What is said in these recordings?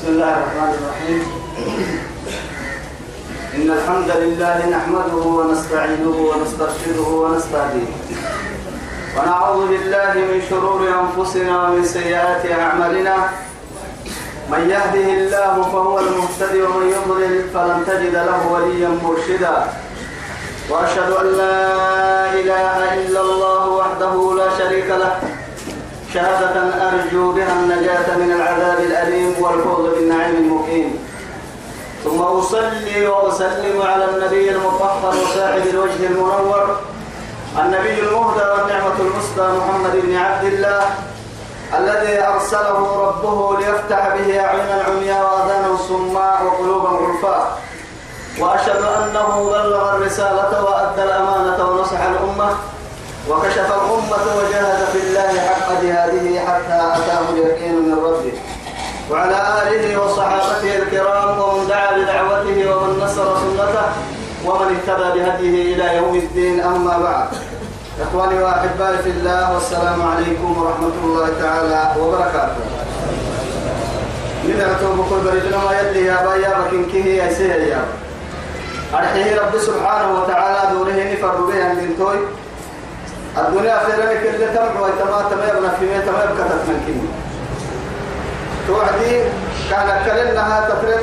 بسم الله الرحمن الرحيم. إن الحمد لله نحمده ونستعينه ونسترشده ونستهديه. ونعوذ بالله من شرور أنفسنا ومن سيئات أعمالنا. من يهده الله فهو المهتدي ومن يضلل فلن تجد له وليا مرشدا. وأشهد أن لا إله إلا الله وحده لا شريك له. شهادة أرجو بها النجاة من العذاب الأليم والفوز بالنعيم المقيم. ثم أصلي وأسلم على النبي المطهر وصاحب الوجه المنور النبي المهدى والنعمة المسدى محمد بن عبد الله الذي أرسله ربه ليفتح به أعينا عمياء وآذانا صماء وقلوبا غرفاء وأشهد أنه بلغ الرسالة وأدى الأمانة ونصح الأمة. وكشف الأمة وجاهد في الله حق جهاده حتى أتاه اليقين من ربه. وعلى آله وصحابته الكرام ومن دعا بدعوته ومن نصر سنته ومن اهتدى بهديه إلى يوم الدين أما بعد. إخواني وأحبائي في الله والسلام عليكم ورحمة الله تعالى وبركاته. من أتوب كل بريدنا ما يلي يا بايا بكين كيه يا سيه يا أرحيه رب سبحانه وتعالى دوره نفر به عند توي الدنيا خيرا كل تمع ويتما تما يبنى في مية تما يبقى تتمكن توعدي كان كلنها تفريد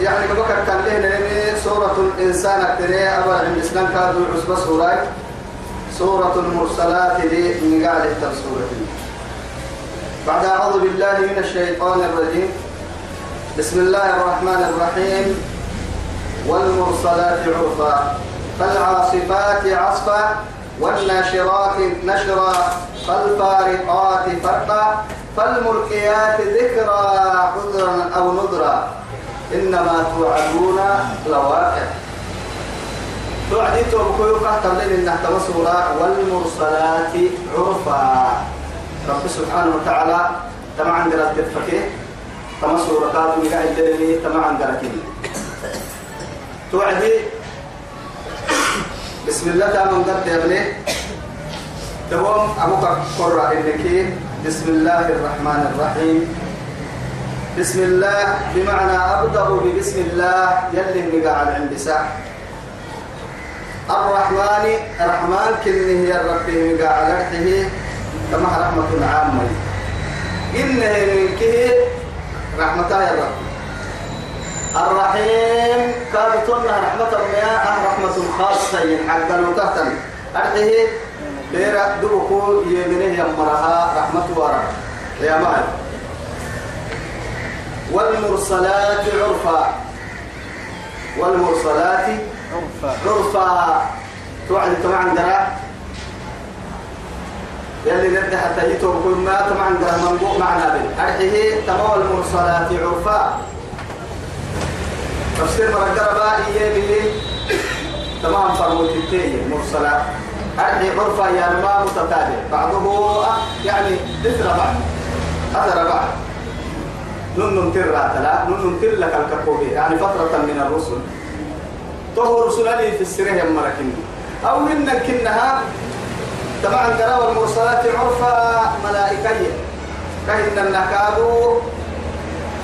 يعني بكر كان له لأن سورة الإنسان التري أبا عند الإسلام كادوا عصبة سورة. سورة المرسلات دي من قاعدة سورة. بعد أعوذ بالله من الشيطان الرجيم. بسم الله الرحمن الرحيم. والمرسلات عرفا. فالعاصفات عصفا. والناشرات نشرا فالفارقات فرقا. فالملقيات ذكرى عذرا أو نذرا. إنما توعدون لواقع. توعدي توبكو قهتم لين نحت مسورا والمرسلات عرفا. رب سبحانه وتعالى تمام عند التفكيه تما سورة قادم قاعد دلني تما عند توعدي بسم الله تعالى قد يا ابني. تمام؟ أبوك قرأ إنك بسم الله الرحمن الرحيم. بسم الله بمعنى أبدأ ببسم الله يلي نقع على الانبساح الرحمن الرحمن كنه هي الرب على رحمه كما رحمة عامة. إنه منك رحمتها يا رب الرحيم. كادتنا رحمة المياه رحمة خاصة؟ حق الوقتن أرحيه. بيرا دوكو يمنه يمرها رحمة ورا يا مال. والمرسلات عرفا. والمرسلات عرفا. عرفا. توعد طبعا درا. يلي نبدا حتى يتوب كل ما طبعا درا. منبوع معنا به. أرحيه. تمام. المرسلات عرفا. تفسير مرقرة بقى إيه تمام فرموت التاني مرسلات أرحي عرفا يا ما متتابع. بعضه يعني ذكر بعض أثر بعض نن ترى تلا نن تر لك الكفوبي يعني فترة من الرسل. تو رسل لي في السره يمركن أو من كنها طبعا ترى المرسلات عرفا ملائكية. كهن النكادو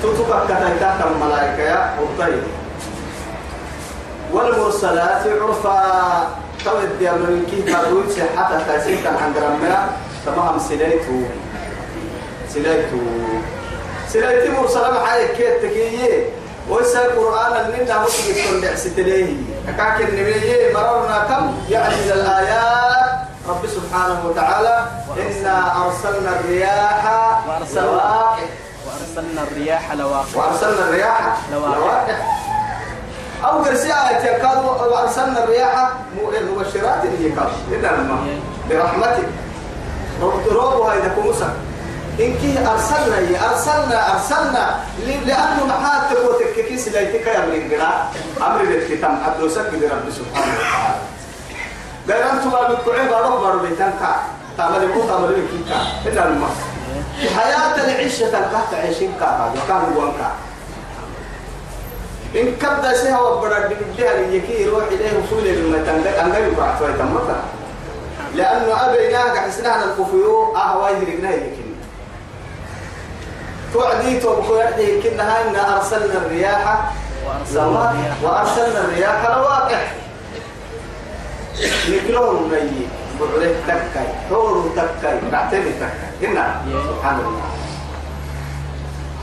تتبع كتاكا الملائكة يا وطيب والمرسلات عرفا. تود يا من كيف تقول تأسيس عند رمنا تمام سليتو سليتو سليتو مرسلة معايا كيت تكيي ويسا القرآن اللي انت مسجد تندع ستليه أكاك النبي مررنا كم؟ يعني الآيات. رب سبحانه وتعالى إنا أرسلنا الرياح وأرسلنا وأرسلنا الرياح لواقع. وأرسلنا الرياح لواقع. أو قرسي آية كانوا وأرسلنا الرياح مبشرات هي كاش. إلا لما برحمتك. روبها إذا كمسا إنك أرسلنا هي أرسلنا أرسلنا. لأنه محاتك وتككيس ليتك يا من القراء. أمر الكتاب حتى يسجد رب سبحانه وتعالى. غير أنتم بالقعين بارو بارو بيتانكا تعمل يكون تعمل يكون إلا لما. حياة العيشة تنكحت عيشين كا وكان بوانكا إن كبدا سيها وبرد بيها يكي يروح إليه وصول المتن أن لا يقع شوية مثلا لأنه أبيناه حسنانا الكفيو أهواي هرقنا يكين توعدي توبكو يدي كنا إن أرسلنا الرياح. وأرسلنا الرياح. وأرسلنا الرياح لواقح نكلون مي بعده تكاي. حور تكاي. نعتمد تكاي. إنا. سبحان الله.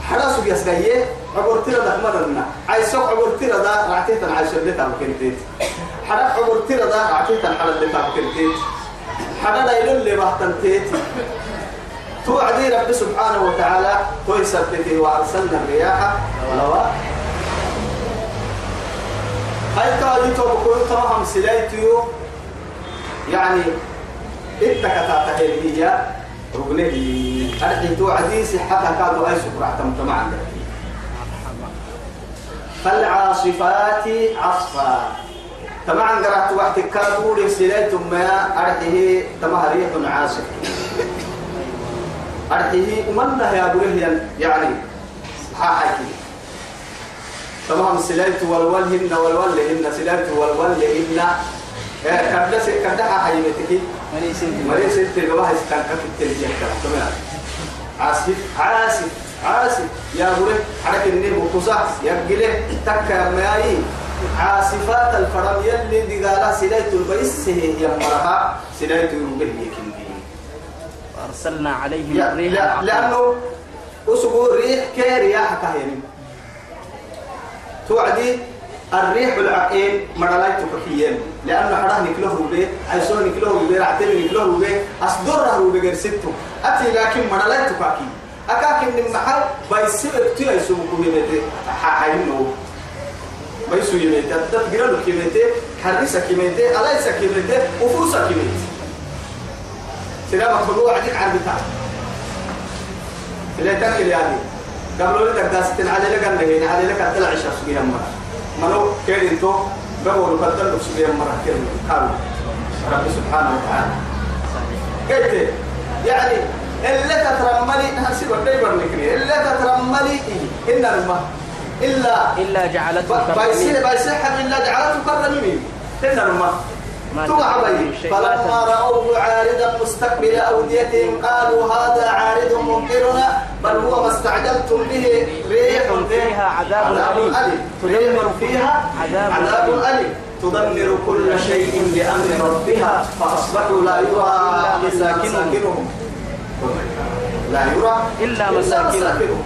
حراسو يسقيه عبرتنا ده مرنا عايسوك عبرتنا ده رعتيتا عايش اللي تام كنتيت حرا عبرتنا ده رعتيتا حرا اللي تام كنتيت حرا لا يلون اللي بحتنتيت. توعدي رب سبحانه وتعالى ويثبته وأرسلنا الرياح. لواقح هاي كادي توبكون تمام سلايتيو يعني اتكتا تهيئية رجله أرحي توعدي صحتها كادوا أي سكر اعتمت معنا فالعاصفات عصفا. طبعا قرأت وقت كادوا لسلايتم ما أرحيه تمها ريح عاصف. أرحيه أمنا يا برهيا يعني حاحكي. تمام سلايت والولهن والولهن سلايت والولهن. كذا كذا حيمتك مريسي مريض ست الجواه استنكف التلجية تمام عاصف عاصف عاصف. يا بوري حرك النيل وقصة يا جله تك ماي عاصفات الفرم يلي دي قالا سلايت البيس هي مرها سلايت يروبه يكين وأرسلنا عليهم الريح لا. لأنه أسبوع ريح كرياح كهين توعدي الريح العقيم مرلاي تكفيين لأنه حراه نكله روبي عيسون نكله روبي رعتين نكله روبي أصدر روبي غير ستو. أتي لكن مرلاي تكاكي أكاكي من محل بيسيب اكتيا يسوق كميمتي حاين بيسو يميتي أتت جرالو كميتي حرسة كميتي ألايسة كميتي وفوسة كميتي سلامة خلوع عديك عن بتاع اللي تاكل يعني قبل لك داستين على لك أنه على لك عشر سبيا مرة منو كير انتو؟ قبل بدل سبيا مرة كير قالوا رب سبحانه وتعالى. قلت يعني اللي تترملي هسيب الدايبر نكري اللي تترملي إن الماء إلا إلا جعلته بايسي كالرميم بايسي حب الله جعلته كالرميم إن الماء فلما رأوه عارضا مستقبل أوديتهم قالوا هذا عارض ممطرنا بل هو ما استعجلتم به ريح فيها عذاب أليم. تدمر فيها عذاب أليم. تدمر كل شيء بأمر ربها فأصبحوا لا يرى إلا إلا مساكنهم. لا يرى إلا مساكنهم.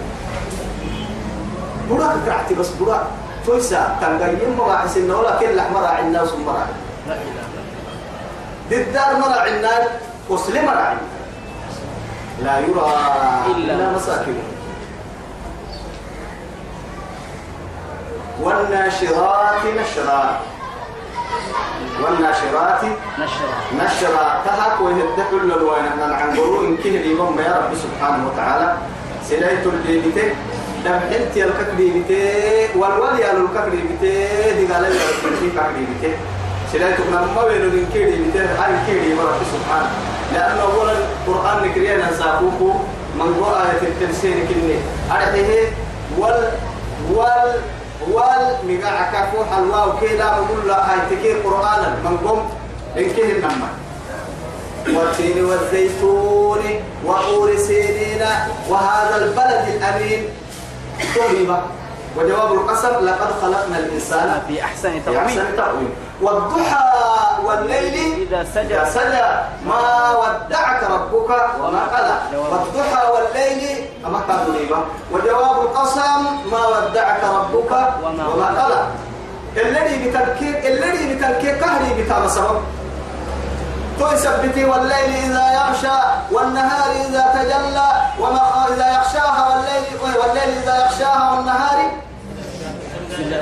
براك كعتي بس براك تويسا تنقيم مراعي سنة ولا كل وسم مراعي لا إله إلا ددار مراعي النار وسلم مراعي لا يرى إلا مساكنه والناشرات نشرا والناشرات نشرا نشرا تهك ويهد كل الوين أن العنقرو إن كه اليوم يا رب سبحانه وتعالى. سلايت الليبتة دم حلت يلكك ليبتة والول يا للكك ليبتة دي قال لي كيف كك سلايت من ما من كه ليبتة هاي كه لي رب سبحانه لأنه أولا القرآن نكرينا نساقوكو من قول آية التنسين كني. أرحيه وال وال وال مقاع كفوح الله كيلا بقول له هاي تكير قرآنا من قم إنكه النمى. والتين والزيتون وطور سينين وهذا البلد الأمين. طيبة وجواب القسم لقد خلقنا الإنسان في أحسن تقويم. والضحى والليل إذا سجى سجى ما ودعك ربك وما قلى والضحى والليل أما ريبا وجواب القسم ما ودعك ربك وما قلى الذي بتركيب الذي بتركيب كهري بتام سبب. تثبتي والليل إذا يغشى والنهار إذا تجلى وما إذا يغشاها والليل والليل إذا يغشاها والنهار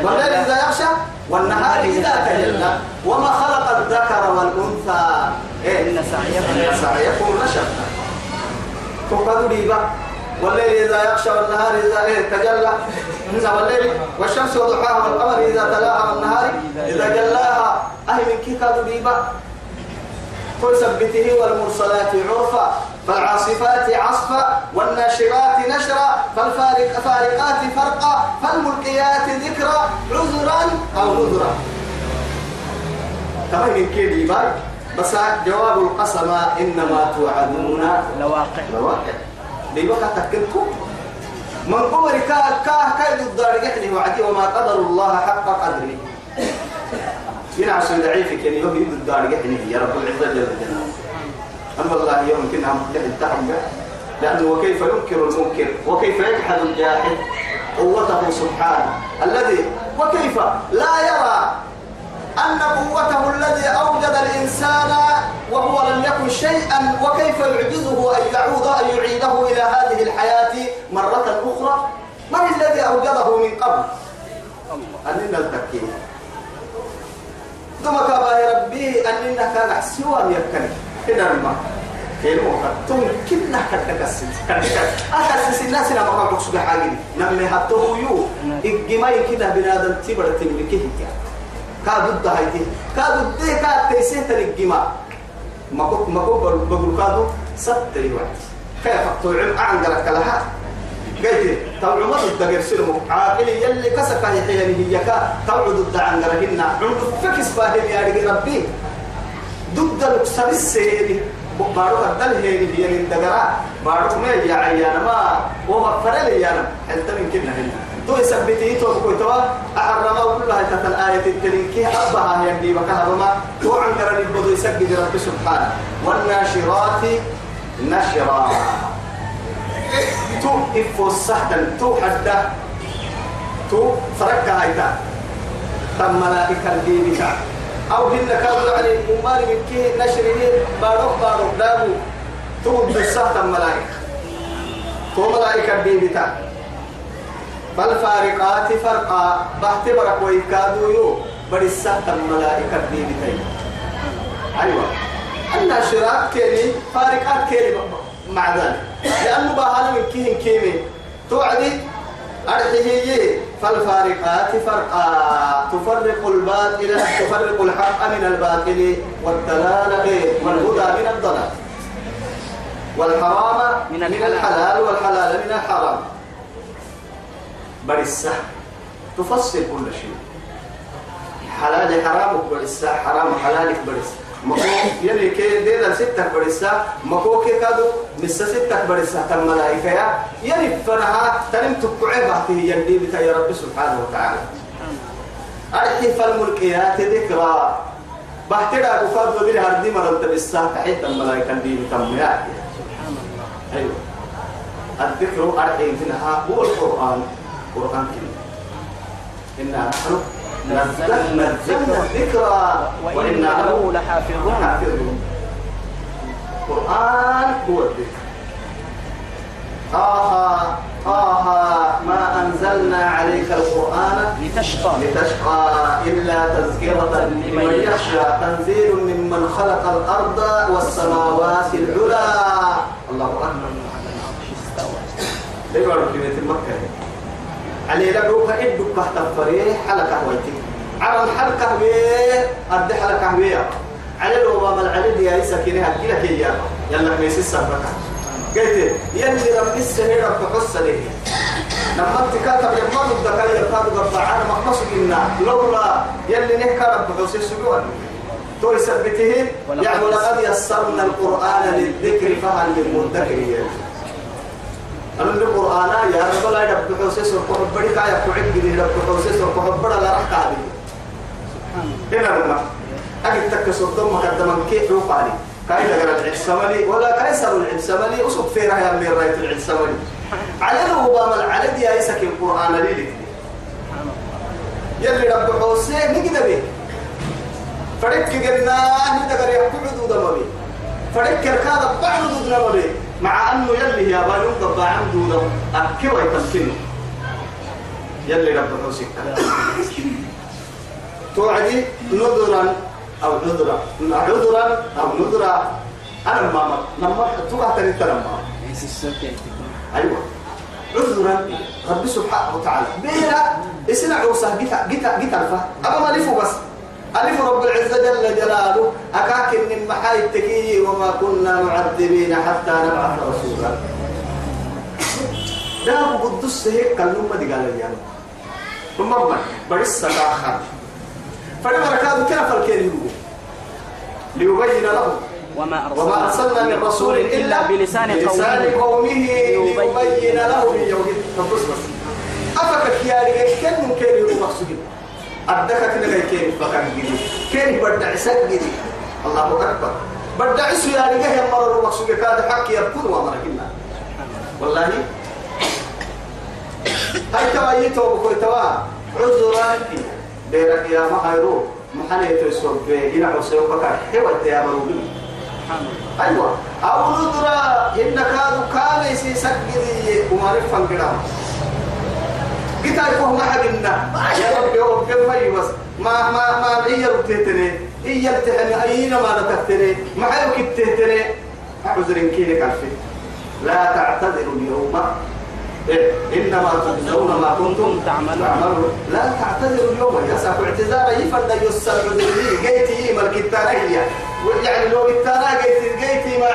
والليل إذا يغشى. والنهار إذا تجلى وما خلق الذكر والأنثى. إيه إن سعيكم سعيكم لشتى. تقدر ريبا والليل إذا يغشى والنهار إذا إيه تجلى. والليل والشمس وضحاها والقمر إذا تلاها والنهار إذا جلاها. أهل من كي ريبا تثبته والمرسلات عرفا. فالعاصفات عصفا والناشرات نشرا فالفارقات فرقا فالملقيات ذكرا عذرا أو نذرا. تمام من كيد يبار بس جواب القسم إنما توعدون لواقع. لواقع. دي بقى تكلكم من قبر كا كا كايد الدار يحني وعدي وما قدر الله حق قدره. هنا عشان ضعيفك يعني يوم يد الدار يا رب العزة جل جلاله. أما الله كنا نحن لأنه وكيف ينكر المنكر؟ وكيف يجحد الجاحد؟ قوته سبحانه الذي وكيف لا يرى أن قوته الذي أوجد الإنسان وهو لم يكن شيئا وكيف يعجزه أن يعود أن يعيده إلى هذه الحياة مرة أخرى؟ من الذي أوجده من قبل؟ أننا التكين ثم كبا ربي أننا كان سوى يكن كده الماء كلمة تم كنا كتك السن أكسس الناس لما قام بقصد حاجة نمي حتى يو. إجماعي كده بنادم تبرة تملكه كادو دهايتي كادو ده كاد تيسين تنجما ما. كو ما كو بقول كادو ستري واحد كيف تعلم عن قلك لها. قلت توعد ما تدقر سلمو عاقل يلي كسك يحياني هي كا توعد الدعان قلهن عند فكس فاهم يا ربي. ضد الكسر السيري بارو هدل هيني هي من دقرا بارو ما يا عيانا ما. هو فرل يانا. حتى من كنا هنا. تو يثبتي تو كويتوا أحرم كلها تحت الآية التلينكي أبها هي دي بكهرما تو عن كرن البدو يسجد رب سبحانه والناشرات نشرا. تو إفو السحدن تو حدا تو فرقها هيتا تم ملائكة الدين أو هن كانوا يعني أمال من كي نشره بارك بارك دابو تو بالسحدن ملائكة. تو ملائكة بتاع فالفارقات فرقا. بعتبرك ويكادوا يو. بل السحت الملائكة دي بتاعي أيوة الناشرات كيني فارقات كيني مع ذلك. لأنه بهانا من كيهن كيمي. توعدي؟ أرحيه فالفارقات فرقا. تفرق الباطل تفرق الحق من الباطل. والدلال والهدى من الضلال. والحرام من الحلال. والحلال من الحرام. برسة تفصل كل شيء. حلال حرام برسة حرام. حلالك برسة مكو يلي كي ديدا ستة برسة مكو كي كادو مسا ستة برسة تم ملائكة يا. يلي فرها تنم تقعي بحته يلي بتا يا رب سبحانه وتعالى. أرحي فالملكيات ذكرى بحتدا كفاد ودير هردي مرد بالساعة تحيط الملائكة دي بتم يا. الذكر منها هو القرآن. قرآن كريم. إنا نحن نزلنا الذكرى وإنا له لحافظون. حافظون قرآن هو الذكر. طه طه ما أنزلنا عليك القرآن لتشقى. لتشقى إلا تذكرة لمن يخشى. تنزيل ممن خلق الأرض والسماوات العلى. الله أكبر. ليه بارك كلمة مكة علي روح إدك بحت فريح حلقة ويتي على الحلقة بيه أدي حلقة بيه على لو العلي دي هاي سكينة هكذا كي يا يلا ميس السبكة قلت يلي رب السهير رب حس ليه لما تكاتب يما ضدك يرتاد قطع عن مقصد إنا لولا يلي نحكى رب حس السجون تو يثبته يعني ولقد يسرنا القرآن للذكر فهل من مدكر أنا القرآن يا رب لا يدب حوسس وكحب بدي كايا كعب بدي يدب حوسس وكحب بڑا لا رح كادي هنا لما أجد تكسر ضم مقدما كيف يقالي كاي لقر العسملي ولا كاي سر العسملي أصب فيرا يا من رايت العسملي على الأوباما على دي يسك القرآن لي يلي رب حوسس نجد به فرق قلنا ندقر يحكم دودا مبي فرق كركاد بعض دودا مبي مع أنه يلي يا بالون قبع عن دودا أكوى يتمكنه يلي رب حوسك توعدي نذرا أو نذرا عذرا أو نذرا أنا ما لما توقع ترى لما أيوة. عذرا. رب سبحانه وتعالى. بينا إسنا عوسى جتا جتا جتا أبا ما لفو بس. ألف رب العزة جل جلاله أكاك من محاي التكي وما كنا معذبين حتى نبعث رسولا. دابو قدس هيك كلمة دي قال لي ثم ما برس آخر فلما ركادوا كيف الكلمة ليبين لهم. وما وما أرسلنا من رسول إلا بلسان بلسان قومه. قومه ليبين لهم يوم بس أفكك يا رجال كن ممكن يروح مقصود؟ أدك كنا جاي كين فكان جدي كين بدع سد جدي الله أكبر. بدع سو يا رجال يا مرة مقصود كاد حق يبكون وما كنا والله؟ هاي توا. يتوا بكوي توا عذرا بيرك يا ما هيرو محنة تسوق بيجينا حسين بكر هو يا مرودي أيوة. أو نذرا إن كادوا كان يسي سجدي قلت أيكم ما حقنا يا رب رب ما يبس ما ما ما إيا ربتهتني إيا التهني أينا ما نتهتني ما حيوك التهتني أعذر كينك عرفي لا تعتذروا اليوم. إيه؟ إنما تجزون ما كنتم تعملون. لا تعتذروا اليوم. يا ساكو اعتذار يفرد يسر عذري جيتي ملك التاريخ يعني لو التاريخ جيتي جيتي ما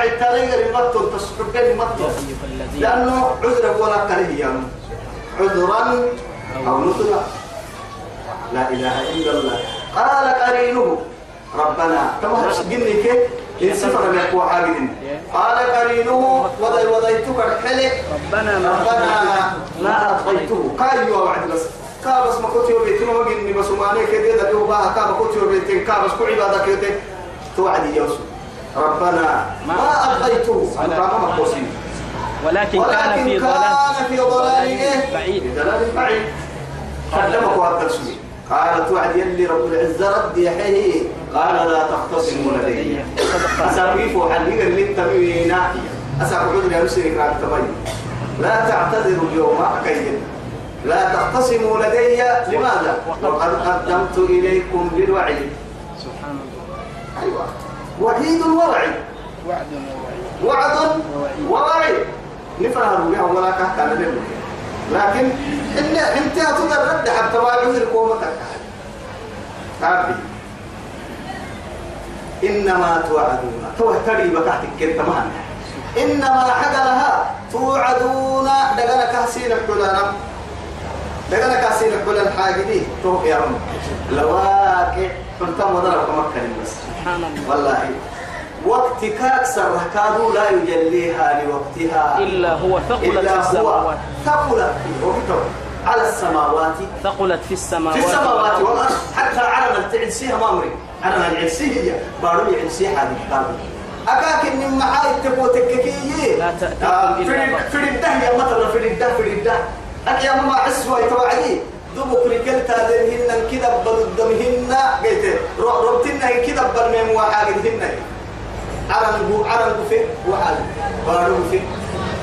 تسحب يا المطل أيها الذين لأنه عذر ولا كريه عذرا أو نذرا لا إله إلا الله. قال قرينه. ربنا. كما قلني كيف؟ إن سفر لك وحاجد قال قرينه. وضي وضيتك الحلق. ربنا ما ربنا ما ما أطغيته أطغيته كاي وعد بس. كابس ما كنت يوبيتين وقلني بس. وماني كده ده دوبا كابا كنت يوبيتين كابس كل عبادة كده. توعد يوسف ربنا ما أطغيته أنا ما مقوسين ولكن كان في ضلال في ضلال. إيه؟ بعيد. ضلال بعيد. كلمك وهذا السوي قال توعد يلي رب العزة رد يحيي قال لا تختصموا لدي. أسابيف وحلقة اللي التموين أسابيف يا نسي إكرام تبين. لا تعتذروا اليوم أكيد. لا تختصموا لدي. لماذا؟ وقد قدمت إليكم بالوعي سبحان الله أيوة. وعيد ووعي وعد ووعيد. وعد ووعي نفرها بها ولا كهت على ذلك لكن إن أنت تقدر رد حتى ما عذر قومتك عبدي إنما توعدون. تو تري بكاتك كنت معنا إنما حقلها توعدون. دقنا كاسين الحلانا دقنا كاسين الحلال حاجدي تو يا رب. لواقع. فلتم وضرب مكة بس سبحان الله. والله. وقت كاكسر كادوا لا يجليها لوقتها. إلا هو ثقلت إلا في هو السماوات. ثقلت على السماوات. ثقلت في السماوات. في السماوات والأرض. حتى عرنا تعلسيها ما أمري. عرنا العلسيه هي. بارو يعلسيها هذه أكاك إن معاي تبو تككيي لا تأتيكم إلا بغتة. في الده يا مثلا في الده في الده أك يا ماما عسوة يتوعدي. دبك رجلت هذهن كده بدمهن قلت ربتنا كده بو عرن بو في وحال. بارو في.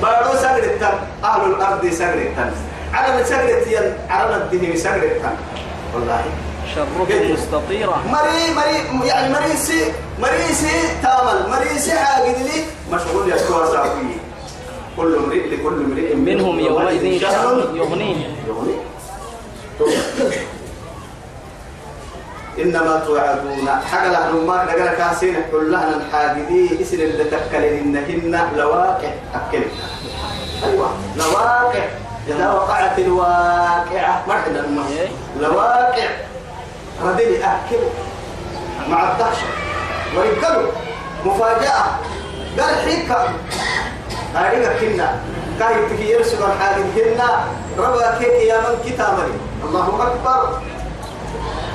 بارو سجرتن أهل الأرض سجرتن عرن سجرتين عرن الدهن سجرتن والله. شركم مستطيرة. مري مري يعني مريسي مريسي تامل. مريسي عاقد لي. مشغول يا سكوا ساقي كل امرئ لكل امرئ منهم يومئذ شأن يغنيه. يغني إنما توعدون. حق لهم ما لقنا كاسين كلنا الحاجدي اسم اللي تكلنهن لواقع. أكل. أيوة. لواقع. إذا وقعت الواقعة. مرحبا الماء إيه. لواقع. ردني أكل. مع الدهشة ويقلوا مفاجأة. قال حيكا. أريد كنا. كاي تكي يرسل الحاجة كنا ربا كيك يا من كتابري الله أكبر.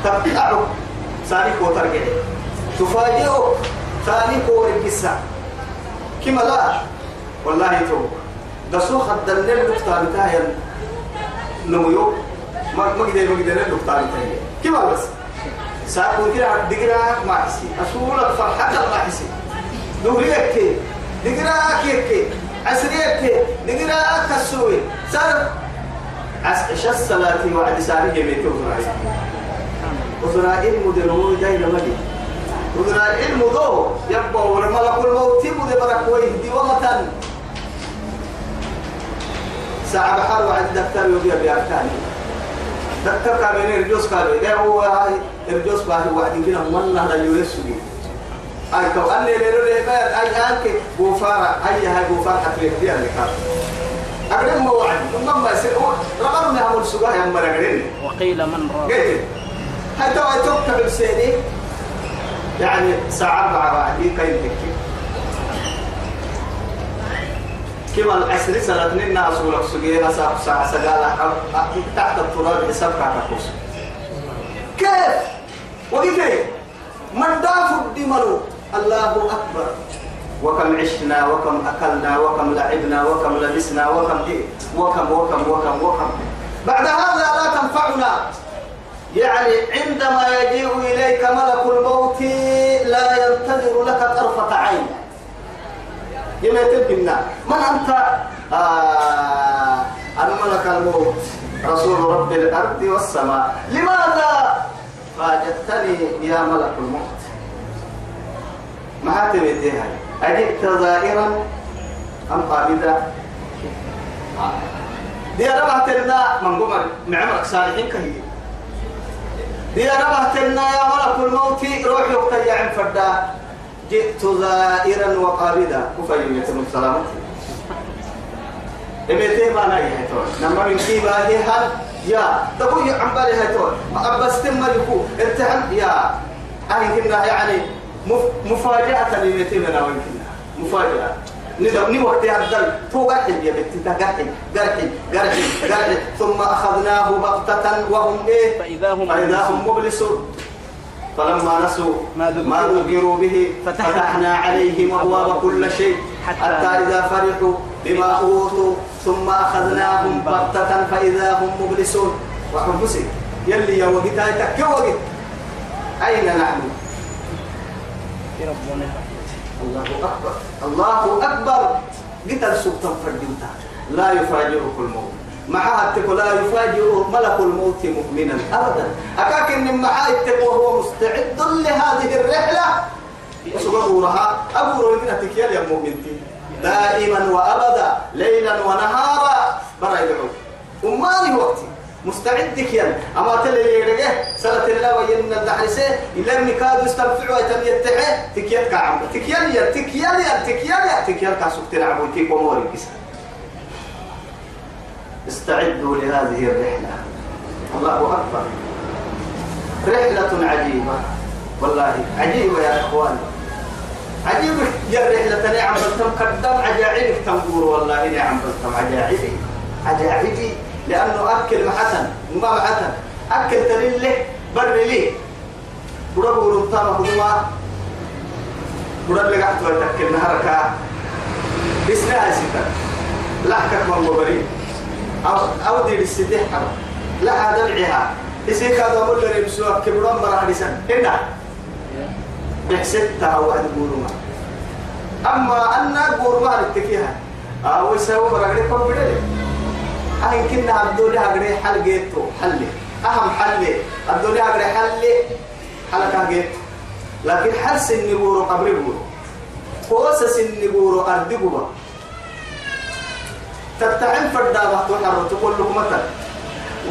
تبتعه ثاني كو ترجع تفاجئه ثاني كو رجسا كما لا والله تو دسو خد الليل دكتور بتاعي نميو ما ما قدر ما قدر الدكتور بتاعي. كما بس. ساكون كده دقرا ما حسي. أسولك فرحة ما حسي. دوريك كي دقرا كيك عسريك دقرا كسوي. صار عس الصلاة وعد ساري جميع وزراء المدنو جاي لمدي. وزراء المدو يبقى ورملك الموت مدي برك ويهدي ومتن. ساعة بحر وعد دكتور يبيع بأركاني دكتور كامل يرجوس كامل ده هو هاي يرجوس باهي وعد كده من نهر يوسوي أي كو أني ليلو ليبر أي أنك بوفارة أي هاي بوفارة تكليف دي كان. أقدم ما وعد ثم ما يصير رقم نعمل سجاه يا مرقدين وقيل من راق حتى ويتوقع السيدي يعني ساعة أربعة واحد. يكاين تكي كما الأسر سرتني ناس ولك سجينا ساعة ساعة سجالة. تحت الطرار حساب كعكوس كيف؟ وكيف من دافع دمرو الله أكبر. وكم عشنا وكم أكلنا وكم لعبنا وكم لبسنا وكم إيه؟ وكم وكم وكم وكم. بعد هذا لا تنفعنا. يعني عندما يجيء إليك ملك الموت لا ينتظر لك طرفة عين. يميت بنا من أنت؟ آه أنا ملك الموت رسول رب الأرض والسماء. لماذا فاجتني يا ملك الموت؟ ما هاي أجئت زائرا أم قابدا دي أنا بحتلنا من قمر معمرك صالحين كهي دي أنا بحتلنا يا ملك الموت روح يقتل يا فردا. جئت زائرا وقابدا كفاية يتم السلامة إبتي ما ناي هيتون. نما من كيبا هي هل؟ يا. تقول عم بالي هيتون. أبس تم ارتحم. يا. أهين كنا يعني مفاجأة لمتي منا وين كنا. مفاجأة. ني وقت يردل تو قرحي يا بنتي قرحي قرحي قرحي قرحي ثم أخذناه بغتة وهم إيه؟ فإذا هم فإذا هم مبلسون. فلما نسوا ما ذكروا به فتحنا عليهم أبواب كل شيء حتى إذا فرحوا بما أوتوا. ثم أخذناهم بغتة فإذا هم مبلسون. وحنفسي يلي يا وقتها تكي وقت. أين نحن؟ ربنا. الله أكبر. الله أكبر. قتل سلطان فردينتا لا يفاجئك الموت. معها التقوى لا يفاجئ ملك الموت مؤمنا أبدا. أكاك إن معها التقوى هو مستعد لهذه الرحلة. وسبحانها أبو روينا تكيال يا مؤمنتي. دائما وأبدا ليلا ونهارا. برا يدعو أماني وقتي. مستعد كيان أما تلي يرجع سنة الله وين الدحرسة؟ إلا مكاد يستنفع ويتم يتحه. تكيال كعم تكيال يا تكيال يا تكيال يا تكيال كاسوك تلعب وتيك وموري كيس استعدوا لهذه الرحلة. الله أكبر. رحلة عجيبة. والله عجيبة يا إخواني. عجيبة يا رحلة نعم بلتم قدام عجائبك تنقور والله نعم بلتم عجائبي. عجائبي. لأنه أكل محسن وما محسن أكل تلين له بر لي. بربو رمتام هدوما برب لك أحد ويتكل نهارك بسنا ستا لحكك من مبرين أو أو دي بالسدح حرم لا هذا العها. يسيك هذا أقول لي بسوا كبرون مرة حديثا هنا. بحسدتها واحد قولوا أما أنا قولوا ما نتكيها أو يسوي برا كم أهين كنا الدنيا أقري حل جيتو حل. أهم حل. الدنيا أقري حل. حلقة جيت. لكن حل سن بورو قبر بورو. قوس سن بورو أرض بورو. تتعين فردابة تحرر تقول له مثلا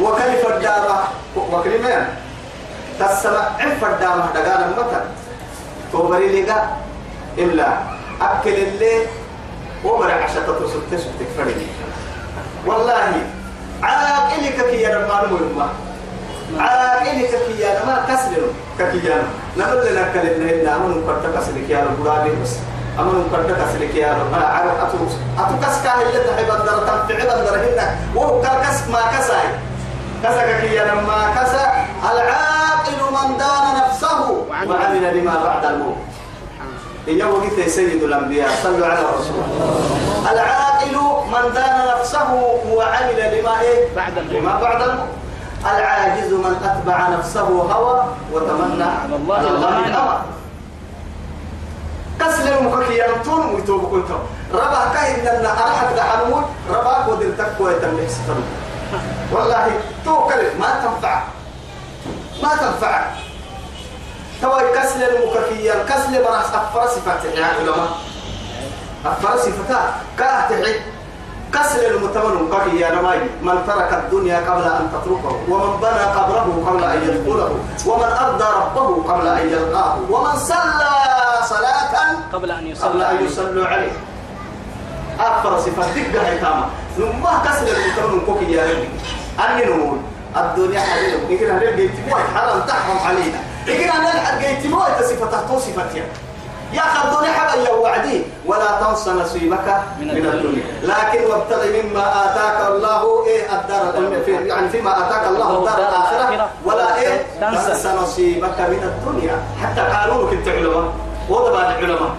وكل فردابة وكل مين تسمع فردابة دقانا مثلا توبري لقى إلا. أكل الليل. وبرع عشان تتصل تسوق تكفرني والله عاقلك كي يا رمان مهمة عاقلك كي يا ما كسر كي يا نقول لنا كلمة إن أمن كرت كسرك يا رب. بس. أمن كرت كسرك يا رب. أنا عارف أتو أتو كس كاه اللي تحب الدر تنفع الدر هنا وهو كس ما كساي. كسك كي يا ما كسا. العاقل من دان نفسه. وعمل لما بعد الموت. إن وقت سيد الأنبياء؟ صلوا على رسول العاقل من دان نفسه وعمل لما إيه؟ بعد. لما بعد العاجز من أتبع نفسه هوى وتمنى على الله. الأمر. كسل المكك يمتون ويتوب كنتم ربا كاين أن أرحت دحنون ربا ودر تكوى يتملك والله توكل ما تنفع. ما تنفع. توا كسل المككية كسل براس أفر صفات يا علماء. أفر صفات كاهتعي كسل المتمن ككية نماي. من ترك الدنيا قبل أن تتركه ومن بنى قبره قبل أن يدخله ومن أرضى ربه قبل أن يلقاه ومن صلى صلاة قبل أن قبل يصلى أن يصلوا عليه. أكثر صفات دقة حيتامة نما كسر المتمن كوكي يا ربي أني نقول الدنيا حليل يمكن نلقى يتموت حرام تحرم علينا. يمكن يتموت صفة تحتو صفتها يا خذوني حبا يا وعدي ولا تنس نصيبك من, من الدنيا. لكن وابتغ مما آتاك الله إيه الدار يعني فيما آتاك الله الدار الآخرة. ولا تنسى. تنس. نصيبك من الدنيا. حتى قالوا كنت علماء. وضبع العلماء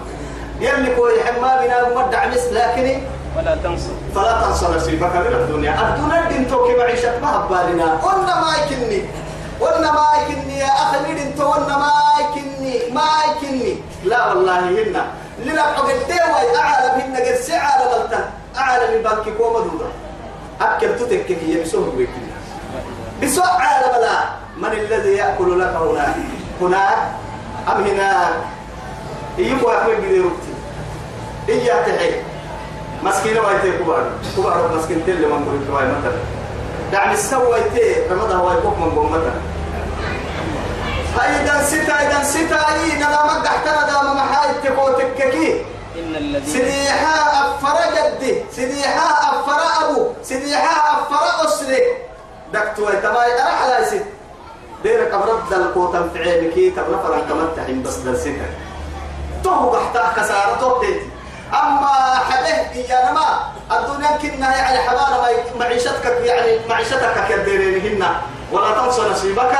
يلي كوي حما بنا مدع مثل لكن ولا تنسوا فلا تنسى نصيبك من الدنيا. الدنيا دين توكي معيشة ما هبالنا. قلنا ما يكني. قلنا ما يكني يا أخي دين تو قلنا ما يكني ما يكني لا والله هنا لنا حقد ديوي أعلى هنا قد سعى لبلتن أعلى من بنك كوما دودا أكل تتكك هي بسوه بيكني بسوء عالم لا. من الذي يأكل لك هناك هناك أم هناك؟ يبغى يأكل بديرتي إياه تحيي مسكينة وايتي كبار. كبار مسكين تل من كبار مثلا. دعني السوى وايتي رمضان هو يبوك من مثلا أيضا ستا أيضا ستا أي نلا مقحتنا دام محايد تكو تككي إن الذين سديحا أفر جدي سديحا أفر أبو سديحا أفر أسري. دكتو ويتماي أرح لا يسد ديرك أبرد القوة في عينك تبرا فرن كمتحين بس درسك تو بحتاح كسارة تو تيتي أما حده إيانا ما الدنيا كنا يعني ما- معيشتك يعني معيشتك كديرينهن. ولا تنسى نصيبك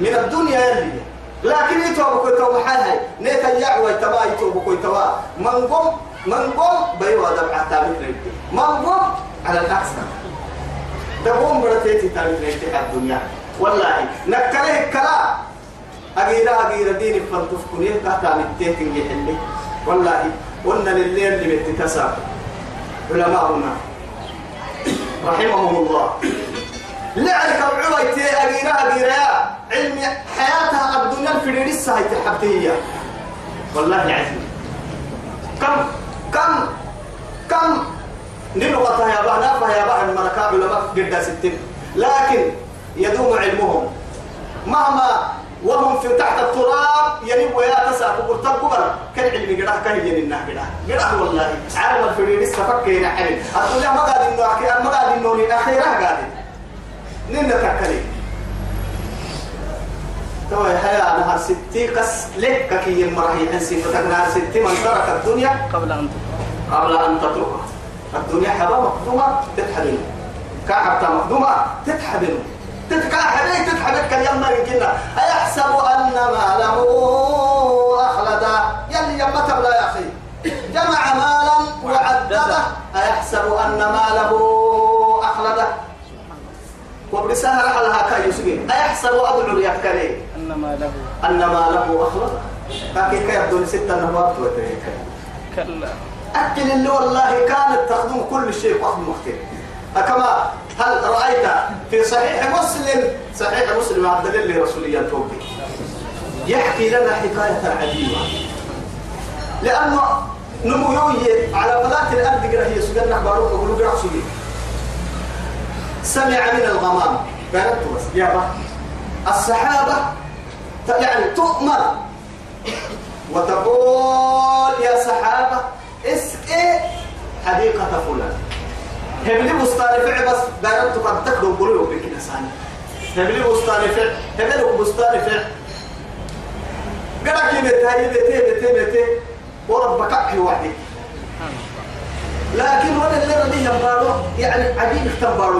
من الدنيا يلي لكن يتوب كوي توب حالها نيتا يعوى تما يتوب كوي توا من قم من قم بيوا دبعة تابت من قم على الأحسن. دقوم برتيتي تابت نيتي الدنيا. والله نكره الكلام أجيرا أجيرا دين فلتفكني كاتا متيتين يحلي والله قلنا لليل اللي بتتساب علماؤنا. رحمهم الله. لعلك العويتي أجيرا أجيرا علم حياتها الدنيا الفريرسة هي تحبتية والله عزيز كم كم كم؟ نلغتها يا بها نافها يا بها الملكاء علماء قد ستين. لكن يدوم علمهم. مهما وهم في تحت التراب ينب ويا تسا كبرتب كبر كان علمي قرأ كان يجي لنا قرأ. قرأ والله. عالم الفريد استفك هنا حلم. أقول ما قاعد إنه أخي ما قاعد إنه أخيرا قاعد. نين تكلي تو يا حيا نهار ستي قس لك كي المرحي أنسي فتك نهار ستي من ترك الدنيا قبل أن تقرأ قبل أن تتركها. الدنيا حبا مقدومة تتحدن كعبتا مقدومة تتحدن تتكاحدي تتحدن كاليما يمكننا أيحسب أن ماله أخلدا يلي يما تبلا يا أخي. جمع مالا وعدده. أيحسب أن ماله أخلده وبرسالة على كاي يسجي أيحسب أدعو يكري أن ما له أن ماله أخلده لكن كيف دون ستة نواب وتريكا كلا. أكل اللي والله كانت تخدم كل شيء وقت مختلف كما هل رأيت في صحيح مسلم صحيح مسلم عبد الله رسوليا توبي يحكي لنا حكاية عجيبة. لأنه نمويوية على فلاة الأرض قرأ هي سجن نحبروك وقولوا قرأ سمع من الغمام. قالت بس يا با الصحابة يعني تؤمر. وتقول يا صحابة اسقي حديقة فلان. هبلي بستان فع بس قالت قد تكرم قلوب بك نساني هبلي بستان فع هبلي بستان فع قرأ كي بتهي بتهي بتهي بتهي وربك أحي وحدي لكن وأنا اللي رديه ينبارو يعني عجيب اختبارو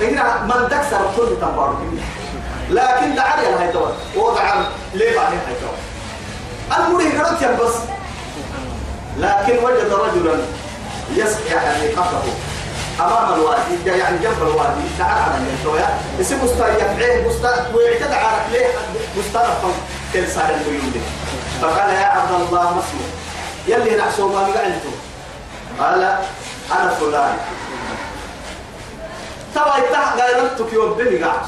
يجي من تكسر كل تنبارو لكن دعالي هاي توا وضع ليه بعدين هاي توا المريه قرأت بس لكن وجد رجلا يسقي حديقته أمام الوادي جا- يعني جنب الوادي. تعال على الشوية اسم بستان يفعيه بستان ويعتدى على ليه؟ كل صار البيوت فقال يا عبد الله اسمه؟ يلي نعسوا ما قعدتم قال أنا فلان. توا يتح غيرتك يوم بني قاعد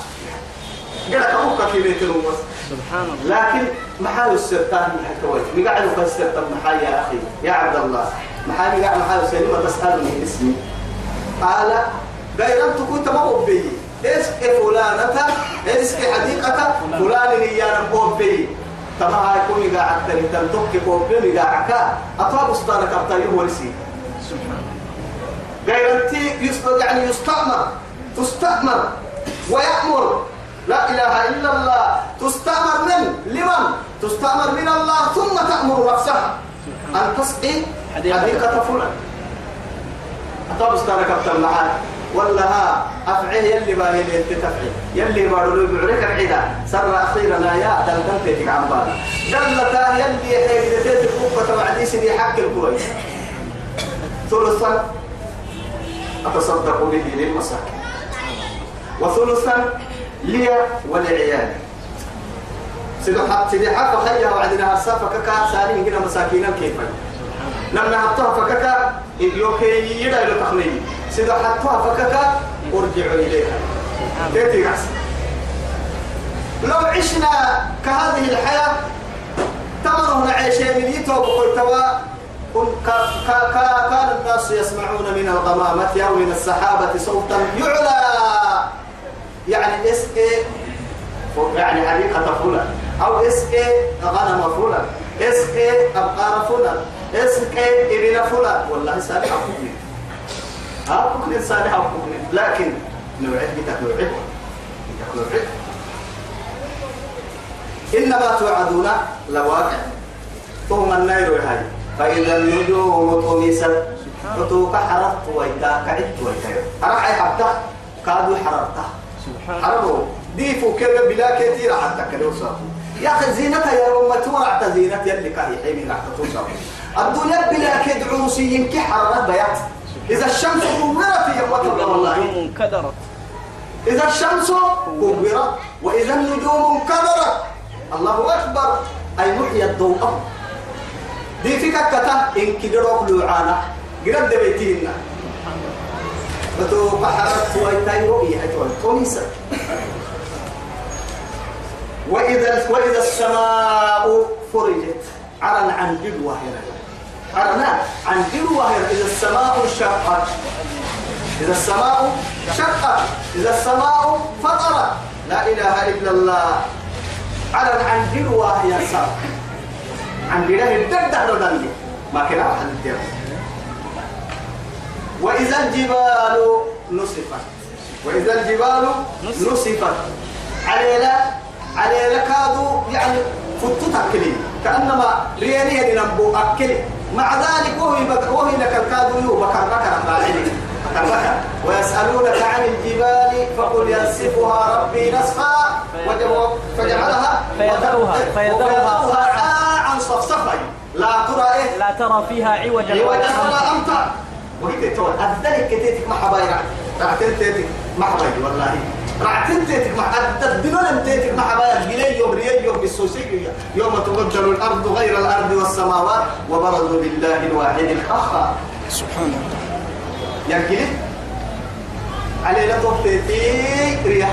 في بيت الومس سبحان الله. لكن محاول السرطان من حكويت مقعد في السرطان محاي يا أخي يا عبد الله. محاي مقعد محاول سليمة تسألني اسمي. قال غير أنت كنت ما بي اسك فلانة اسك حديقة فلان يانا بوبي تما هاي كوني قاعد تري تنتك بوبي قاعد أطاب استانك أبطايه ورسي سبحان الله. غير أنت يست- يعني يستأمر تستأمر ويأمر. لا إله إلا الله. تستأمر من؟ لمن؟ تستأمر من الله ثم تأمر نفسها. أن تسقي حديقة. فلان أطاب استانك معاك ولا ها أفعيه يلي باهي اللي أنت تفعي يلي بارو لو بعرك العدا سر أخيرا يا دلدل تيتك عن بالا دلتا يلي حيث قوة وعدي سيدي حق الكويس ثلثا أتصدق به للمساكين وثلثا لي ولعيالي. سيدي حق خيا وعدنا هرسا فكك سالين كنا مساكين كيف لما حطوها فكك يوكي يدا إلى تخليل سيدو حطوها فكك أرجعوا إليها. تيتي قعس لو عشنا كهذه الحياة تمرنا عيشين كا- كا- كان الناس يسمعون من الغمامة أو من السحابة صوتا يعلى. يعني اس يعني حديقة فلان. أو اس غنم فلان. اس أبقار فلان. اس ابن فلان. والله صالح أفكني ها؟ أفكني صالح أفكني لكن نوعد بتك نوعد بتك نوعد إنما توعدون لواقع. ثم النير هاي فإذا النجوم طمست فتوك حررت ويتا كعدت ويتا أرحي حبتا كادوا حررتها حرروا ديفوا كذا بلا كثير حتى كنوصل يا أخي زينتها يا أمة ورعت زينة يلي كاهي حيني راح توصل الدنيا بلا كد عروسي ينكي حررت بيات. إذا الشمس كورت يا الله والله. انكدرت. إذا الشمس كورت وإذا النجوم انكدرت الله أكبر. أي محيا الضوء. دي كتا إن كدروك لوعانا. قرد بيتينا. فتو بحرت ويتاي رؤية أجوال تونسة وإذا وإذا السماء فرجت عرن عن جلوة هنا عرن عن جلوة هنا إذا السماء انشقت إذا السماء شقت إذا السماء فطرت لا إله إلا الله عرن عن جلوة يا سار عن جلوة الدردة ما كان أحد الدردة وإذا الجبال نصفت وإذا الجبال نصفت علينا علينا كادوا يعني فتت أكلي. كأنما ريالي نبو أكلي. مع ذلك وهي بك وهي لك الكادوا يو بكر بكر بكر بكر. ويسألونك عن الجبال فقل ينسفها ربي نسفا فجعلها فيذرها- فيذرها صاعا. صفصفا. لا ترى إيه؟ لا ترى فيها عوجا أيوه ولا إمتى وهي تقول كتيتك ما رعتين تيتك ما والله. رعتين تيتك ما تيتك ما يوم ريال يوم بالسوسي يوم تبدل الأرض غير الأرض والسماوات وبرزوا لله الواحد القهار سبحان الله يرجلي علينا توفتي ريح.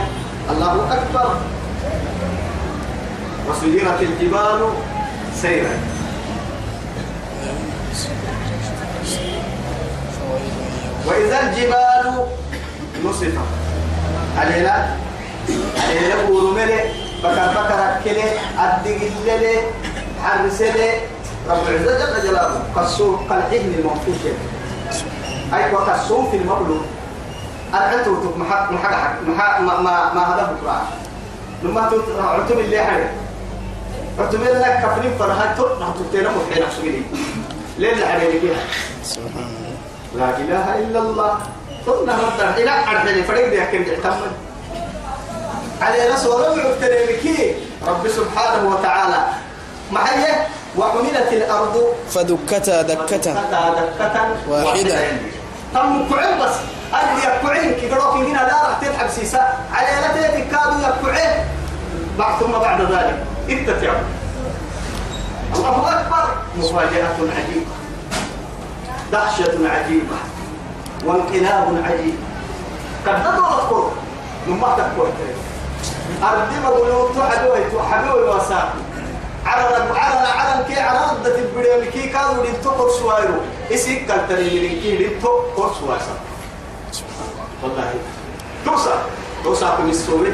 الله أكبر. وسيرت الجبال سيرا. وإذا الجبال نصفت. علينا؟ علينا بورو ملي بكر بكر أكلي أدق الليلي حرسلي. رب العزة جل جلاله كالسوق كالعهن المنفوش. أي وكالسوق في المغلوب. أنت وتك محق محق حق محق ما ما ما هذا بكرة لما تut عتم اللي حلو عتم لك كفرين فرها تط نحطتنا محين أحسبني ليه اللي كده. سبحان الله. لا إله إلا الله. ثم رد إلى أرحل فريق دي أكيد يعتمد على رسول الله رب سبحانه وتعالى. محيه وحملت الأرض. فدكتا دكة. دكة واحدة. تم كعين بس. أدري يكعين كي قالوا هنا لا راح تلعب سيسا. على تيتي كادوا يكعين بعد ثم بعد ذلك. اتتعوا الله أكبر. مفاجأة عجيبة. دهشة عجيبة وانقلاب عجيب. قد تذكر مما تذكر أردب بلوتو حدوي تو حدوي وساق عرنا عرنا عرنا كي عرنا دت البريم كي كانوا للتقر سوايرو إسيك قال تري من كي للتقر سوايرو والله. توسع توسع في السويد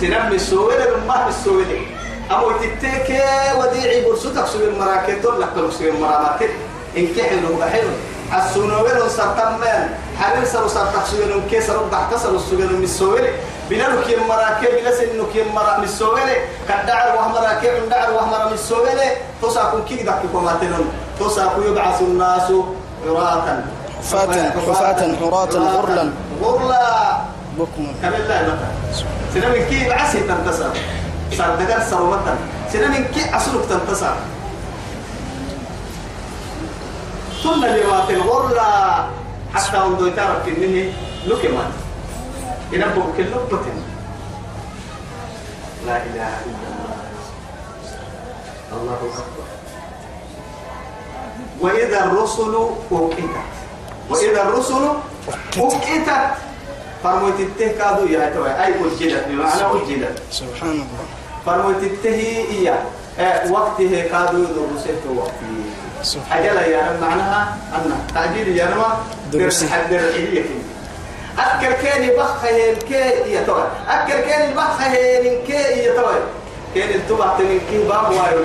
سنم السويد لما السويد أمو تتكي وديعي برسوتك سوير مراكز لك سوير مراكز إن كحلو بحلو السنوير سرطمان حرير سر سرطح سوير كيسر ضحك سر السوير من السوير بلا نكيم مراكب بلا سن نكيم مرا مسوغلي كدعر وهم مراكب دعر وهم مرا مسوغلي توساكم كي دككم ماتنون؟ توساكم يبعث الناس عراة حفاة حفاة حراة غرلا. غرلا. بكم. لا مثلا سنة من كي بعسي تنتصر صار دقر سرومتا سنة من كي عسلك تنتصر ثم لوات الغرلا حتى وندو يتعرف كنه لكمان ينبغ كل لقطة لا إله إلا الله. الله أكبر. وإذا الرسل وقتت وإذا الرسل وقتت فرموت التهكادو يا توي أي وجدت بمعنى وجدت سبحان الله. فرموت التهي إياه. آه، وقته كادو درسته وقته. أجل يا رب معناها أن تعجيل يا رب. درس حد العلية أكل كان بخه الكي يا توي. أكل كان بخه الكي يا توي. كان التبع من كي باب وايو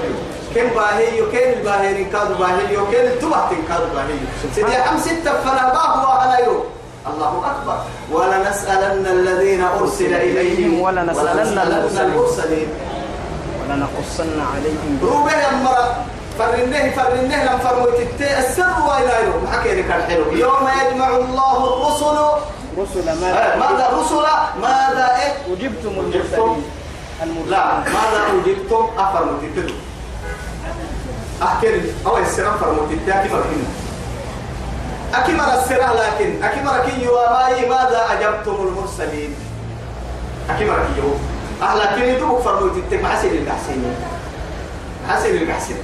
كم باهي كان الباهي كادو باهي كان التبع كادو باهي سيدي أم ستة فلا باب وأنا يو الله أكبر. ولنسألن الذين أرسل إليهم ولنسألن المرسلين. ولنقصن عليهم. روبه يا مرة. فرنه فرنه لم فرموت التي السر وإلى يوم. حكي لك الحلو. يوم يجمع الله الرسل. رسل آه، ماذا ماذا رسل؟ ماذا إيه؟ أجبتم؟ المرسلين. لا ماذا أجبتم؟ أفرموت التي أحكي أو السر فرموت التي؟ أكبر هنا أكبر السر لكن. أكبر كي يواماي ماذا أجبتم المرسلين؟ أكبر كي يوم أهلا كني دوك فرموت التي محسن الحسينين حسن القحسن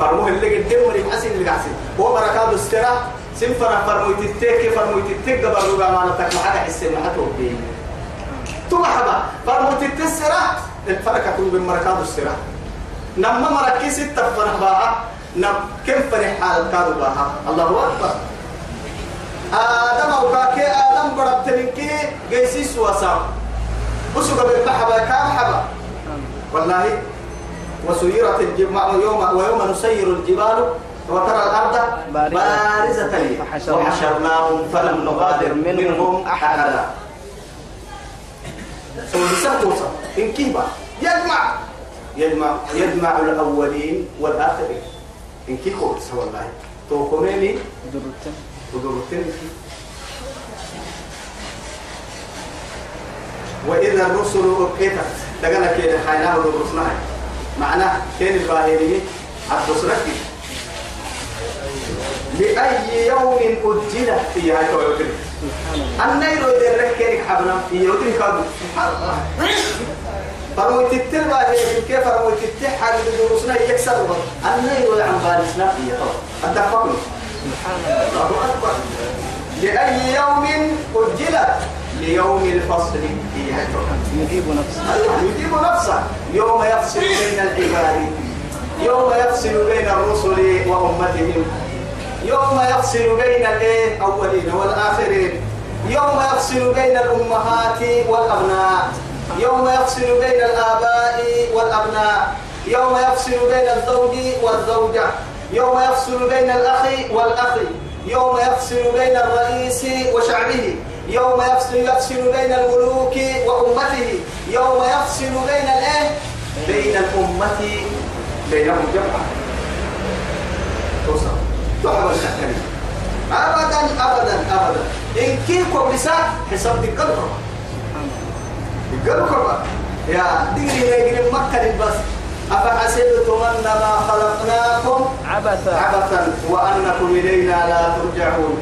فرموه اللي قدام مري حسن القحسن هو بركات السرا سنفر فرمويت التك فرمويت التك قبل ربع ما نتك ما حدا حسن ما حتو بيه تو حبا فرمويت التسرا الفرقة تقول بالمركات السرا نما مركي ستة فرح باها نم كم فرح حال كادو باها الله أكبر. آدم أو كاكي آدم بربت منكي جيسيس وسام وسوق بالمحبة كام حبا. والله وسيرت الجبال يوم ويوم نسير الجبال وترى الأرض بارزة. وحشرناهم فلم نغادر منهم أحدا. سوسة توسة إن كيبا. يجمع. يجمع يجمع الأولين والآخرين. إن كي خبز والله. توكميني درتم ودورتين وإذا الرسل أقيتت لقنا كده حيناه ودرسنا معناه كان الباهرين الدسرك لأي يوم أجلت في هاي تويوتين النيل يدرك كيرك حبنا في يوتين كادو. سبحان الله هي كيف فرموت التحا درسنا يكسر النيل عن بالسنا في أتفقنا الله أكبر. لأي يوم أجلت ليوم الفصل يجيب نفسه. يجيب نفسه. يوم يفصل بين العباد. يوم يفصل بين الرسل وأمتهم. يوم يفصل بين الأولين والآخرين. يوم يفصل بين الأمهات والأبناء. يوم يفصل بين الآباء والأبناء. يوم يفصل بين الزوج والزوجة. يوم يفصل بين الأخ والأخ يوم يفصل بين الرئيس وشعبه. يوم يفصل يفصل بين الملوك وأمته. يوم يفصل بين الإيه؟ بين الأمة بينهم جمعا. توصل. أبدا أبدا أبدا. إن كيكو بسا حساب القلب القلب يا ديري هيجري مكة بس أفحسبتم أنما خلقناكم عبثا. عبثا وأنكم إلينا لا ترجعون.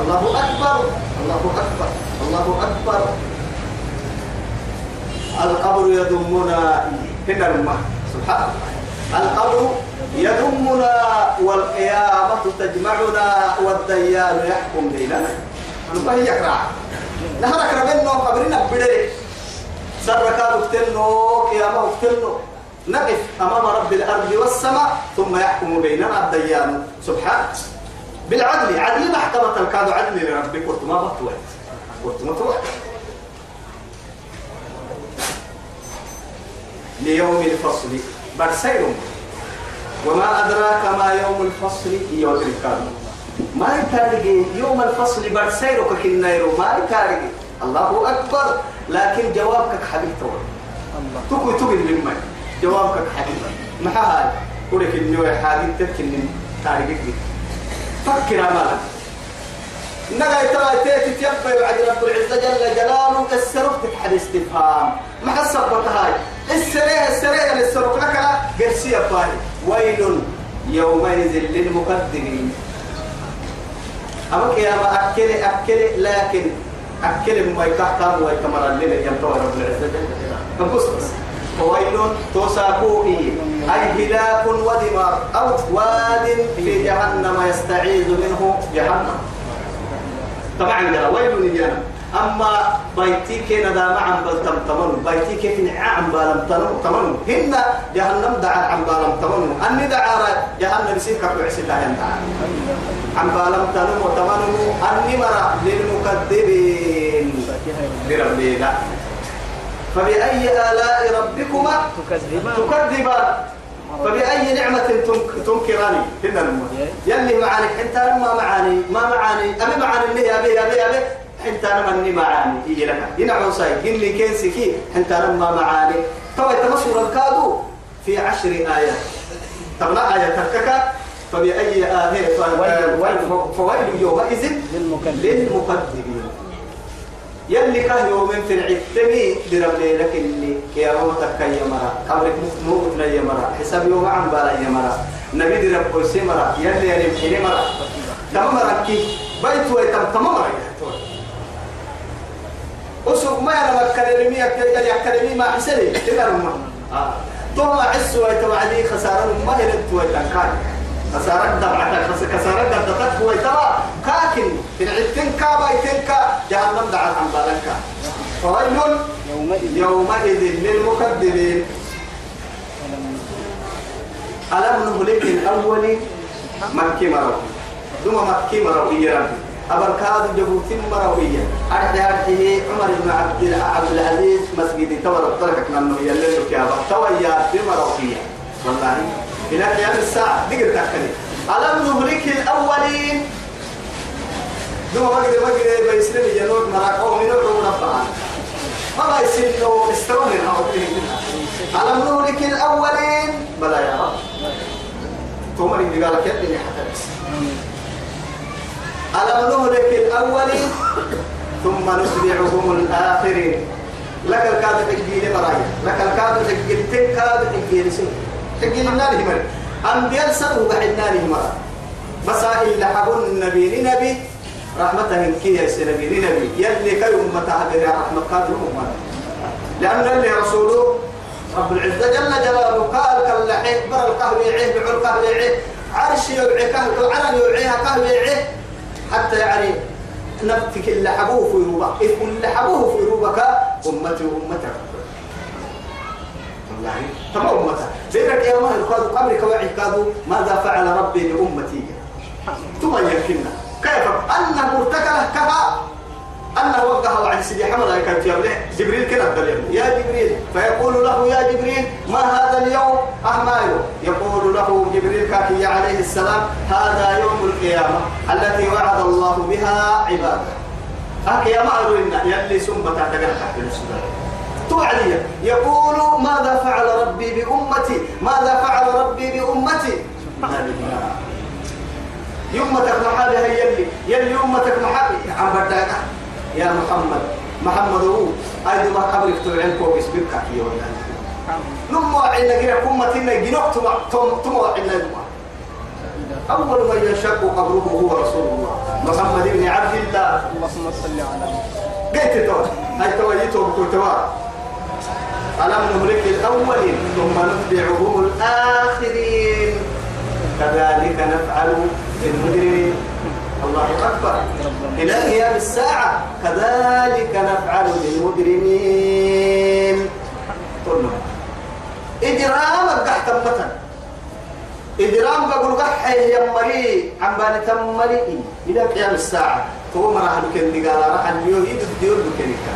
الله أكبر. الله أكبر الله أكبر. القبر يضمنا هنا الماء سبحان الله. القبر يضمنا والقيامة تجمعنا والديان يحكم بيننا. هي يقرأ. نهرك ربنا قبرنا بدري سرك اكتنو قيامة اكتنو نقف أمام رب الأرض والسماء ثم يحكم بيننا الديان. سبحانه بالعدل عدل محكمة الكاد عدل لربك قلت ما بطوت قلت ما توت ليوم الفصل برسير وما أدراك ما يوم الفصل؟ يوم الكاد ما يتارجي يوم الفصل برسير كنيرو ما يتارجي الله أكبر. لكن جوابك حبيب تقول الله تقول تقول لما. جوابك حبيب ما هاي؟ قولك إنه حاجة تكن تاريخك فكر أمالك نجا ترى تيتي تيبا بعد رب العزة جل جلاله السرق تتحد استفهام ما حسبت هاي. السريع السريع السرق. لك قرسي فاي ويل يومئذ للمكذبين أما يا ما أكل أكل لكن أكل ما يكحكم ويكمر الليل ينطور رب العزة جل جلاله. بس وويل توساكوه. أي هلاك ودمار. أو في جهنم يستعيذ منه جهنم. طبعا قال ويل نجانا أما بيتي كنا دا معا بل تمتمن بيتي كيف نعم بالم تمن هن جهنم دعا عن بالم تمن أني دعا جهنم يسير كفو عسل الله يندعا عن بالم تنم وتمنه أني مرا للمكذبين. برب فبأي آلاء ربكما تكذبان؟ فبأي نعمة تنك- تنكراني؟ هنا المهم يلي معاني انت ما معاني ما معاني أبي معاني اللي أبي أبي أبي. انت أنا مني معاني يجي لك هنا عوساي قل لي كين سكي انت أنا ما معاني تو التمسور الكادو؟ في عشر آيات. طبعا آية تركك. فبأي آية ويل- ويل. فويل يومئذ للمكذبين. يلي كه يوم في العتمي درب لك اللي يا موتك يا مرا قبرك موت يا مرا حساب يوم عن بالا يا مرا نبي درب كويس مرا. يلي يعني بحيل مرا. تمام ركي بيت ويتم تمام ركي أسوق ما أنا بكلمي يا كلمي ما حسني. إلا رمى ثم عس ويتوعدي خسارة. ما هي للتويتان كان خسارة دبعتك خسارة دبعتك هو ترى كاكن في العتين كا بايتين كا. جهنم دعا عن بالك فويل يومئذ. للمكذبين. ألم نهلك الأولين مكي مروا ثم مكي مروا يا ربي أبركاد جبوتين مروية أرحي أرحي عمر بن عبد عبد العزيز مسجد تورى تركك منه يللك يا أبا. تويا بمروية والله. إلى قيام الساعة. دقر تأكلي ألم نهلك الأولين؟ ثم مجد مجد بيسلم جنود مراكو من ربها ما بيسلم استرون أو ألم نهلك الأولين؟ بلا يا رب. ثم اللي قال لك يدني حتى بس. ألم نهلك الأولين؟ ثم نتبعهم الآخرين. لك الكاد تجيل مرايا لك الكاد تجيل تكاد تجيل سن تجيل النار همر أنبياء سنه بحنا همر مسائل لحبون النبي. نبي؟ رحمته كي يا نبي. نبي؟ يلي كي أمتها بنا رحمة. قادر أمة. لأن اللي رسوله رب العزة جل جلاله قال كاللحيه بر القهوة يعيه بعر القهوة يعيه. عرش يوعي كهوة عرن يوعيها قهوة يعيه. حتى يعني نبتك اللي حبوه في روبك إذ اللي حبوه في روبك أمتي وأمتك والله تمام أمتك؟ لأنك يا وعي قالوا ماذا فعل ربي لأمتي؟ ثم يمكننا كيف؟ أنه ارتكله كفى. أنه وقع وعد سيدي حمد. كان في أبنه جبريل كنا الدليل يا جبريل. فيقول له يا جبريل ما هذا اليوم؟ أهماله يقول له جبريل كاكي عليه السلام هذا يوم القيامة التي وعد الله بها عباده. هكي يا معلومنا يلي سنبة تقرأ تحت السودان توعدي يقول ماذا فعل ربي بأمتي؟ ماذا فعل ربي بأمتي؟ يومتك محابها يلي. يلي يومتك محابي. عم بدأك يا محمد. محمد هو. أيضا ما قبرك تلعن كوبس بك يا ولد. نمو عنا كده كمة إن جنوك تم تم عنا أول من ينشق قبره هو رسول الله. محمد بن عبد الله. اللهم صل على قلت تو هاي توجيته بكتوا ألم نهلك الأولين ثم نتبعهم الآخرين؟ كذلك نفعل بالمجرمين. الله أكبر. إلى قيام الساعة كذلك نفعل بالمجرمين. قلنا. إجرام تحت مثلا إجرام بقول قح يا مري عم بالي تمري. إلى قيام الساعة. تو مرة كن دقال راح اليوم يد الديور بكنيكا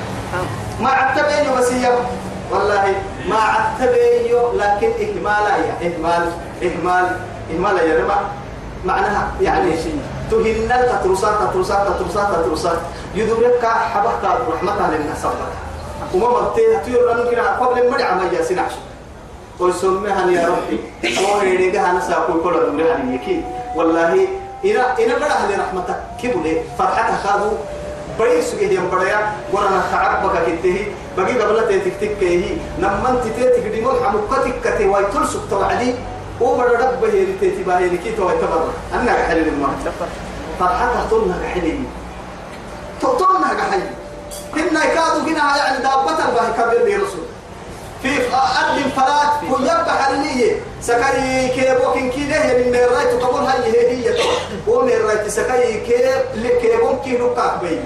ما عتبينه بس يوم والله ما عتبينه لكن إهمال يا إهمال إهمال إهمال يا رب معناها يعني تهن تترسات تترسات تترسات تترسات يدورك حبك رحمتها للناس وما مرتين تيور أنو كنا قبل مرع ما ياسين عشو ويسميها يا ربي. الله يريدها نسا كل كل دورها يكي والله إنا إنا بڑا أهل رحمتك. كبولي فرحتها خادو بڑی سوگی دیم بڑیا ورنا تعبك كته بقي قبل تيتك تكيه. نمن تيتك ديمون حمقتك كته ويتل سكت وعدي. وبر رب هي تيتي باهي لكي تو يتبر أنا حلل الماء فرحتها تلنا حلل تلنا حلل هنا كادوا هنا يعني دابة باهي كبير بيرسول في أرض فلات ويبقى حلية سكاي كيبوكين كي له من الرايت تقول هاي هي هي. ومن الرايت سكاي كيب لكيبون كي نقاك بي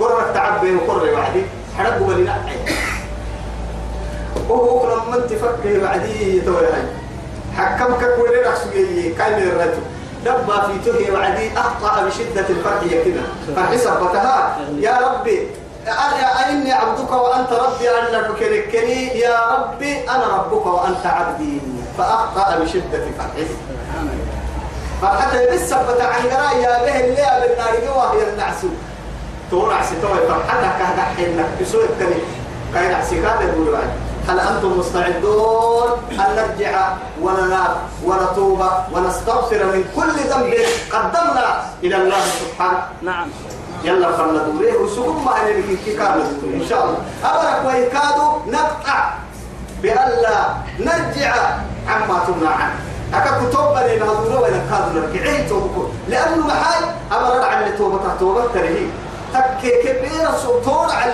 قرر تعبي وقرر وعدي حرق ولنا وهو كل من تفكر وعدي توي هاي حكمك كل رأسي كاي من الرايت دبا في تهي وعدي أخطأ بشدة الفرح كده فرح سبتها يا ربي أنا إني عبدك وأنت ربي أنا فكركني يا ربي أنا ربك وأنت عبدي فأخطأ بشدة فرحه فحتى بالسبت عن قرايا به اللي بالنار وهي النعس تورع ستوي فرحتك كهذا حينك بسوء الكلمة كاين عسكار يقول بعد هل أنتم مستعدون أن نرجع وننام ونتوب ونستغفر من كل ذنب قدمنا إلى الله سبحانه نعم يلا فلنا دوره وسقوم ما كي كانوا إن شاء الله أبرك ويكادوا نقطع بألا نرجع عما تمنع عنه أكا كتوبة لنا هذول وين كادوا عين توبكم لأنه محاي أمر عن توبة توبة كرهي تكي كبيرة سطور على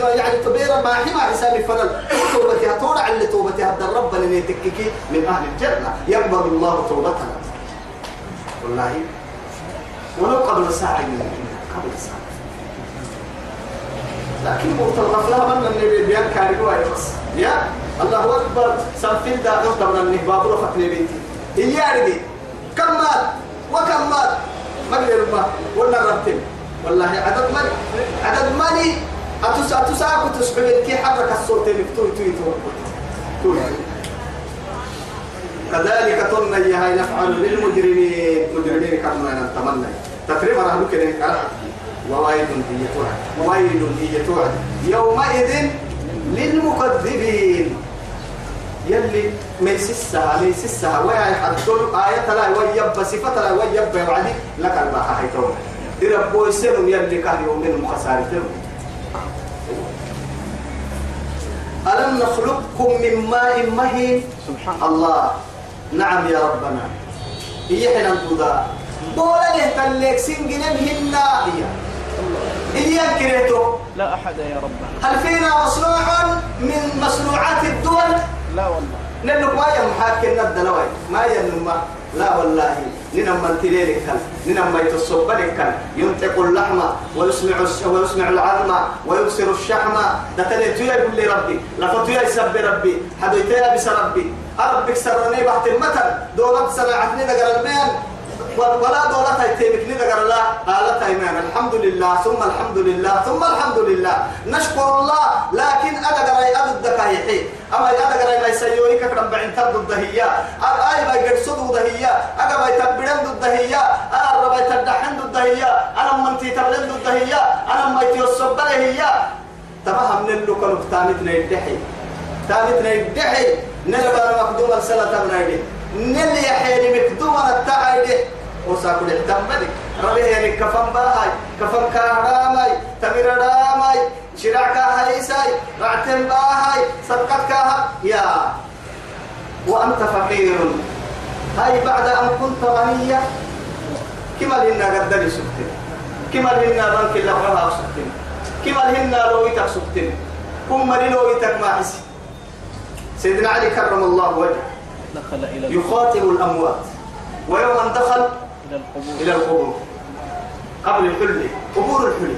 يعني تبيرة ما حما حسابي فلل توبتها طور على توبتها. هذا الرب اللي يتككي من أهل الجنة. يقبل الله توبتها. والله ولو قبل ساعة قبل ساعة. لكن مرتبط لها من النبي بيان كان رواية بس. يا الله أكبر. سنفيل دا نقطة من النهباب رفق نبيتي إياه كم مات؟ وكم مات؟ ما ما ولا ربتين والله عدد من عدد ماني أتوس أتوس أكو تسبب كي حرك الصوت اللي توي توي توي. كذلك تن هاي نفعل بالمجرمين مجرمين كما نتمنى تقريبا راح كده وويل هي توعد. وويل هي توعد. يومئذ للمكذبين. يلي ميسسها ميسسها. ويا حدول آية لا ويب صفة لا ويب وعدي لك الباحة حيتون يربو يسلم يلي كان يومين مخسارتهم. ألم نخلقكم من ماء مهين؟ سبحان الله. نعم يا ربنا. هي حين انتظار بولا لهتلك سنجنن هنا؟ هي. هي كريتو. لا أحد يا رب هل فينا مصنوع من مصنوعات الدول؟ لا والله. ننك ما يمحاك الندلوي ما ينما لا والله ننما التليلك كان ننما يتصبلك كان ينطق اللحم ويسمع ويسمع العظم ويبصر الشحم. ده تلي تويا يقول لي ربي لا فتويا يسب ربي. حدويتيا بس ربي. أربك سرني بحت المثل. دولت سمعتني دقر المين ولا دولة تيمك ندقر الله قالت ايمان الحمد لله ثم الحمد لله ثم الحمد لله. نشكر الله لكن أدقر أي أدد دكايحي أما أدقر أي ما يسيوني كرم بعين تبدو الدهية. أي ما يقرصدوا دهية أقا ما يتبرن الدهية. أنا الربا يتدحن الدهية. أنا من تيتبلن الدهية. أنا ما يتيوصب هي تفهم نلو كانوا تامتنا يدحي تامتنا يدحي نلبا مقدوم تبنا يدحي نلي يحيني مقدوم التعايده وساكل احتمالك ربي يعني كفن باهاي كفن كهراماي تمر راماي شراع كهيساي رعتم باهاي صدقت كها يا وأنت فقير. هاي بعد أن كنت غنيا كما لنا قدري سكتين كما لنا بنك الله رها سكتين كما لنا لويتك سكتين كم لويتك ما حسي. سيدنا علي كرم الله وجهه. يخاطب الأموات. ويوم دخل إلى القبور. إلى القبور. قبل الحلي قبور الحلي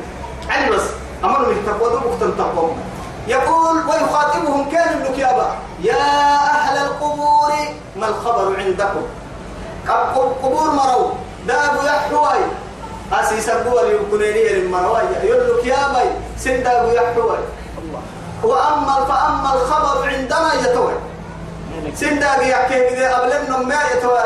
علي بس أمر من تقوى مختن يقول ويخاطبهم كان النكيابة يا أهل القبور ما الخبر عندكم؟ قب- قبور مرو دابو يحوي أسيس الدول يكونيني المروي يقول لك يا بي سندابو يحوي الله وأما فأما الخبر عندنا يتوي مالك؟ سندابو يحكي قبل ما يتوي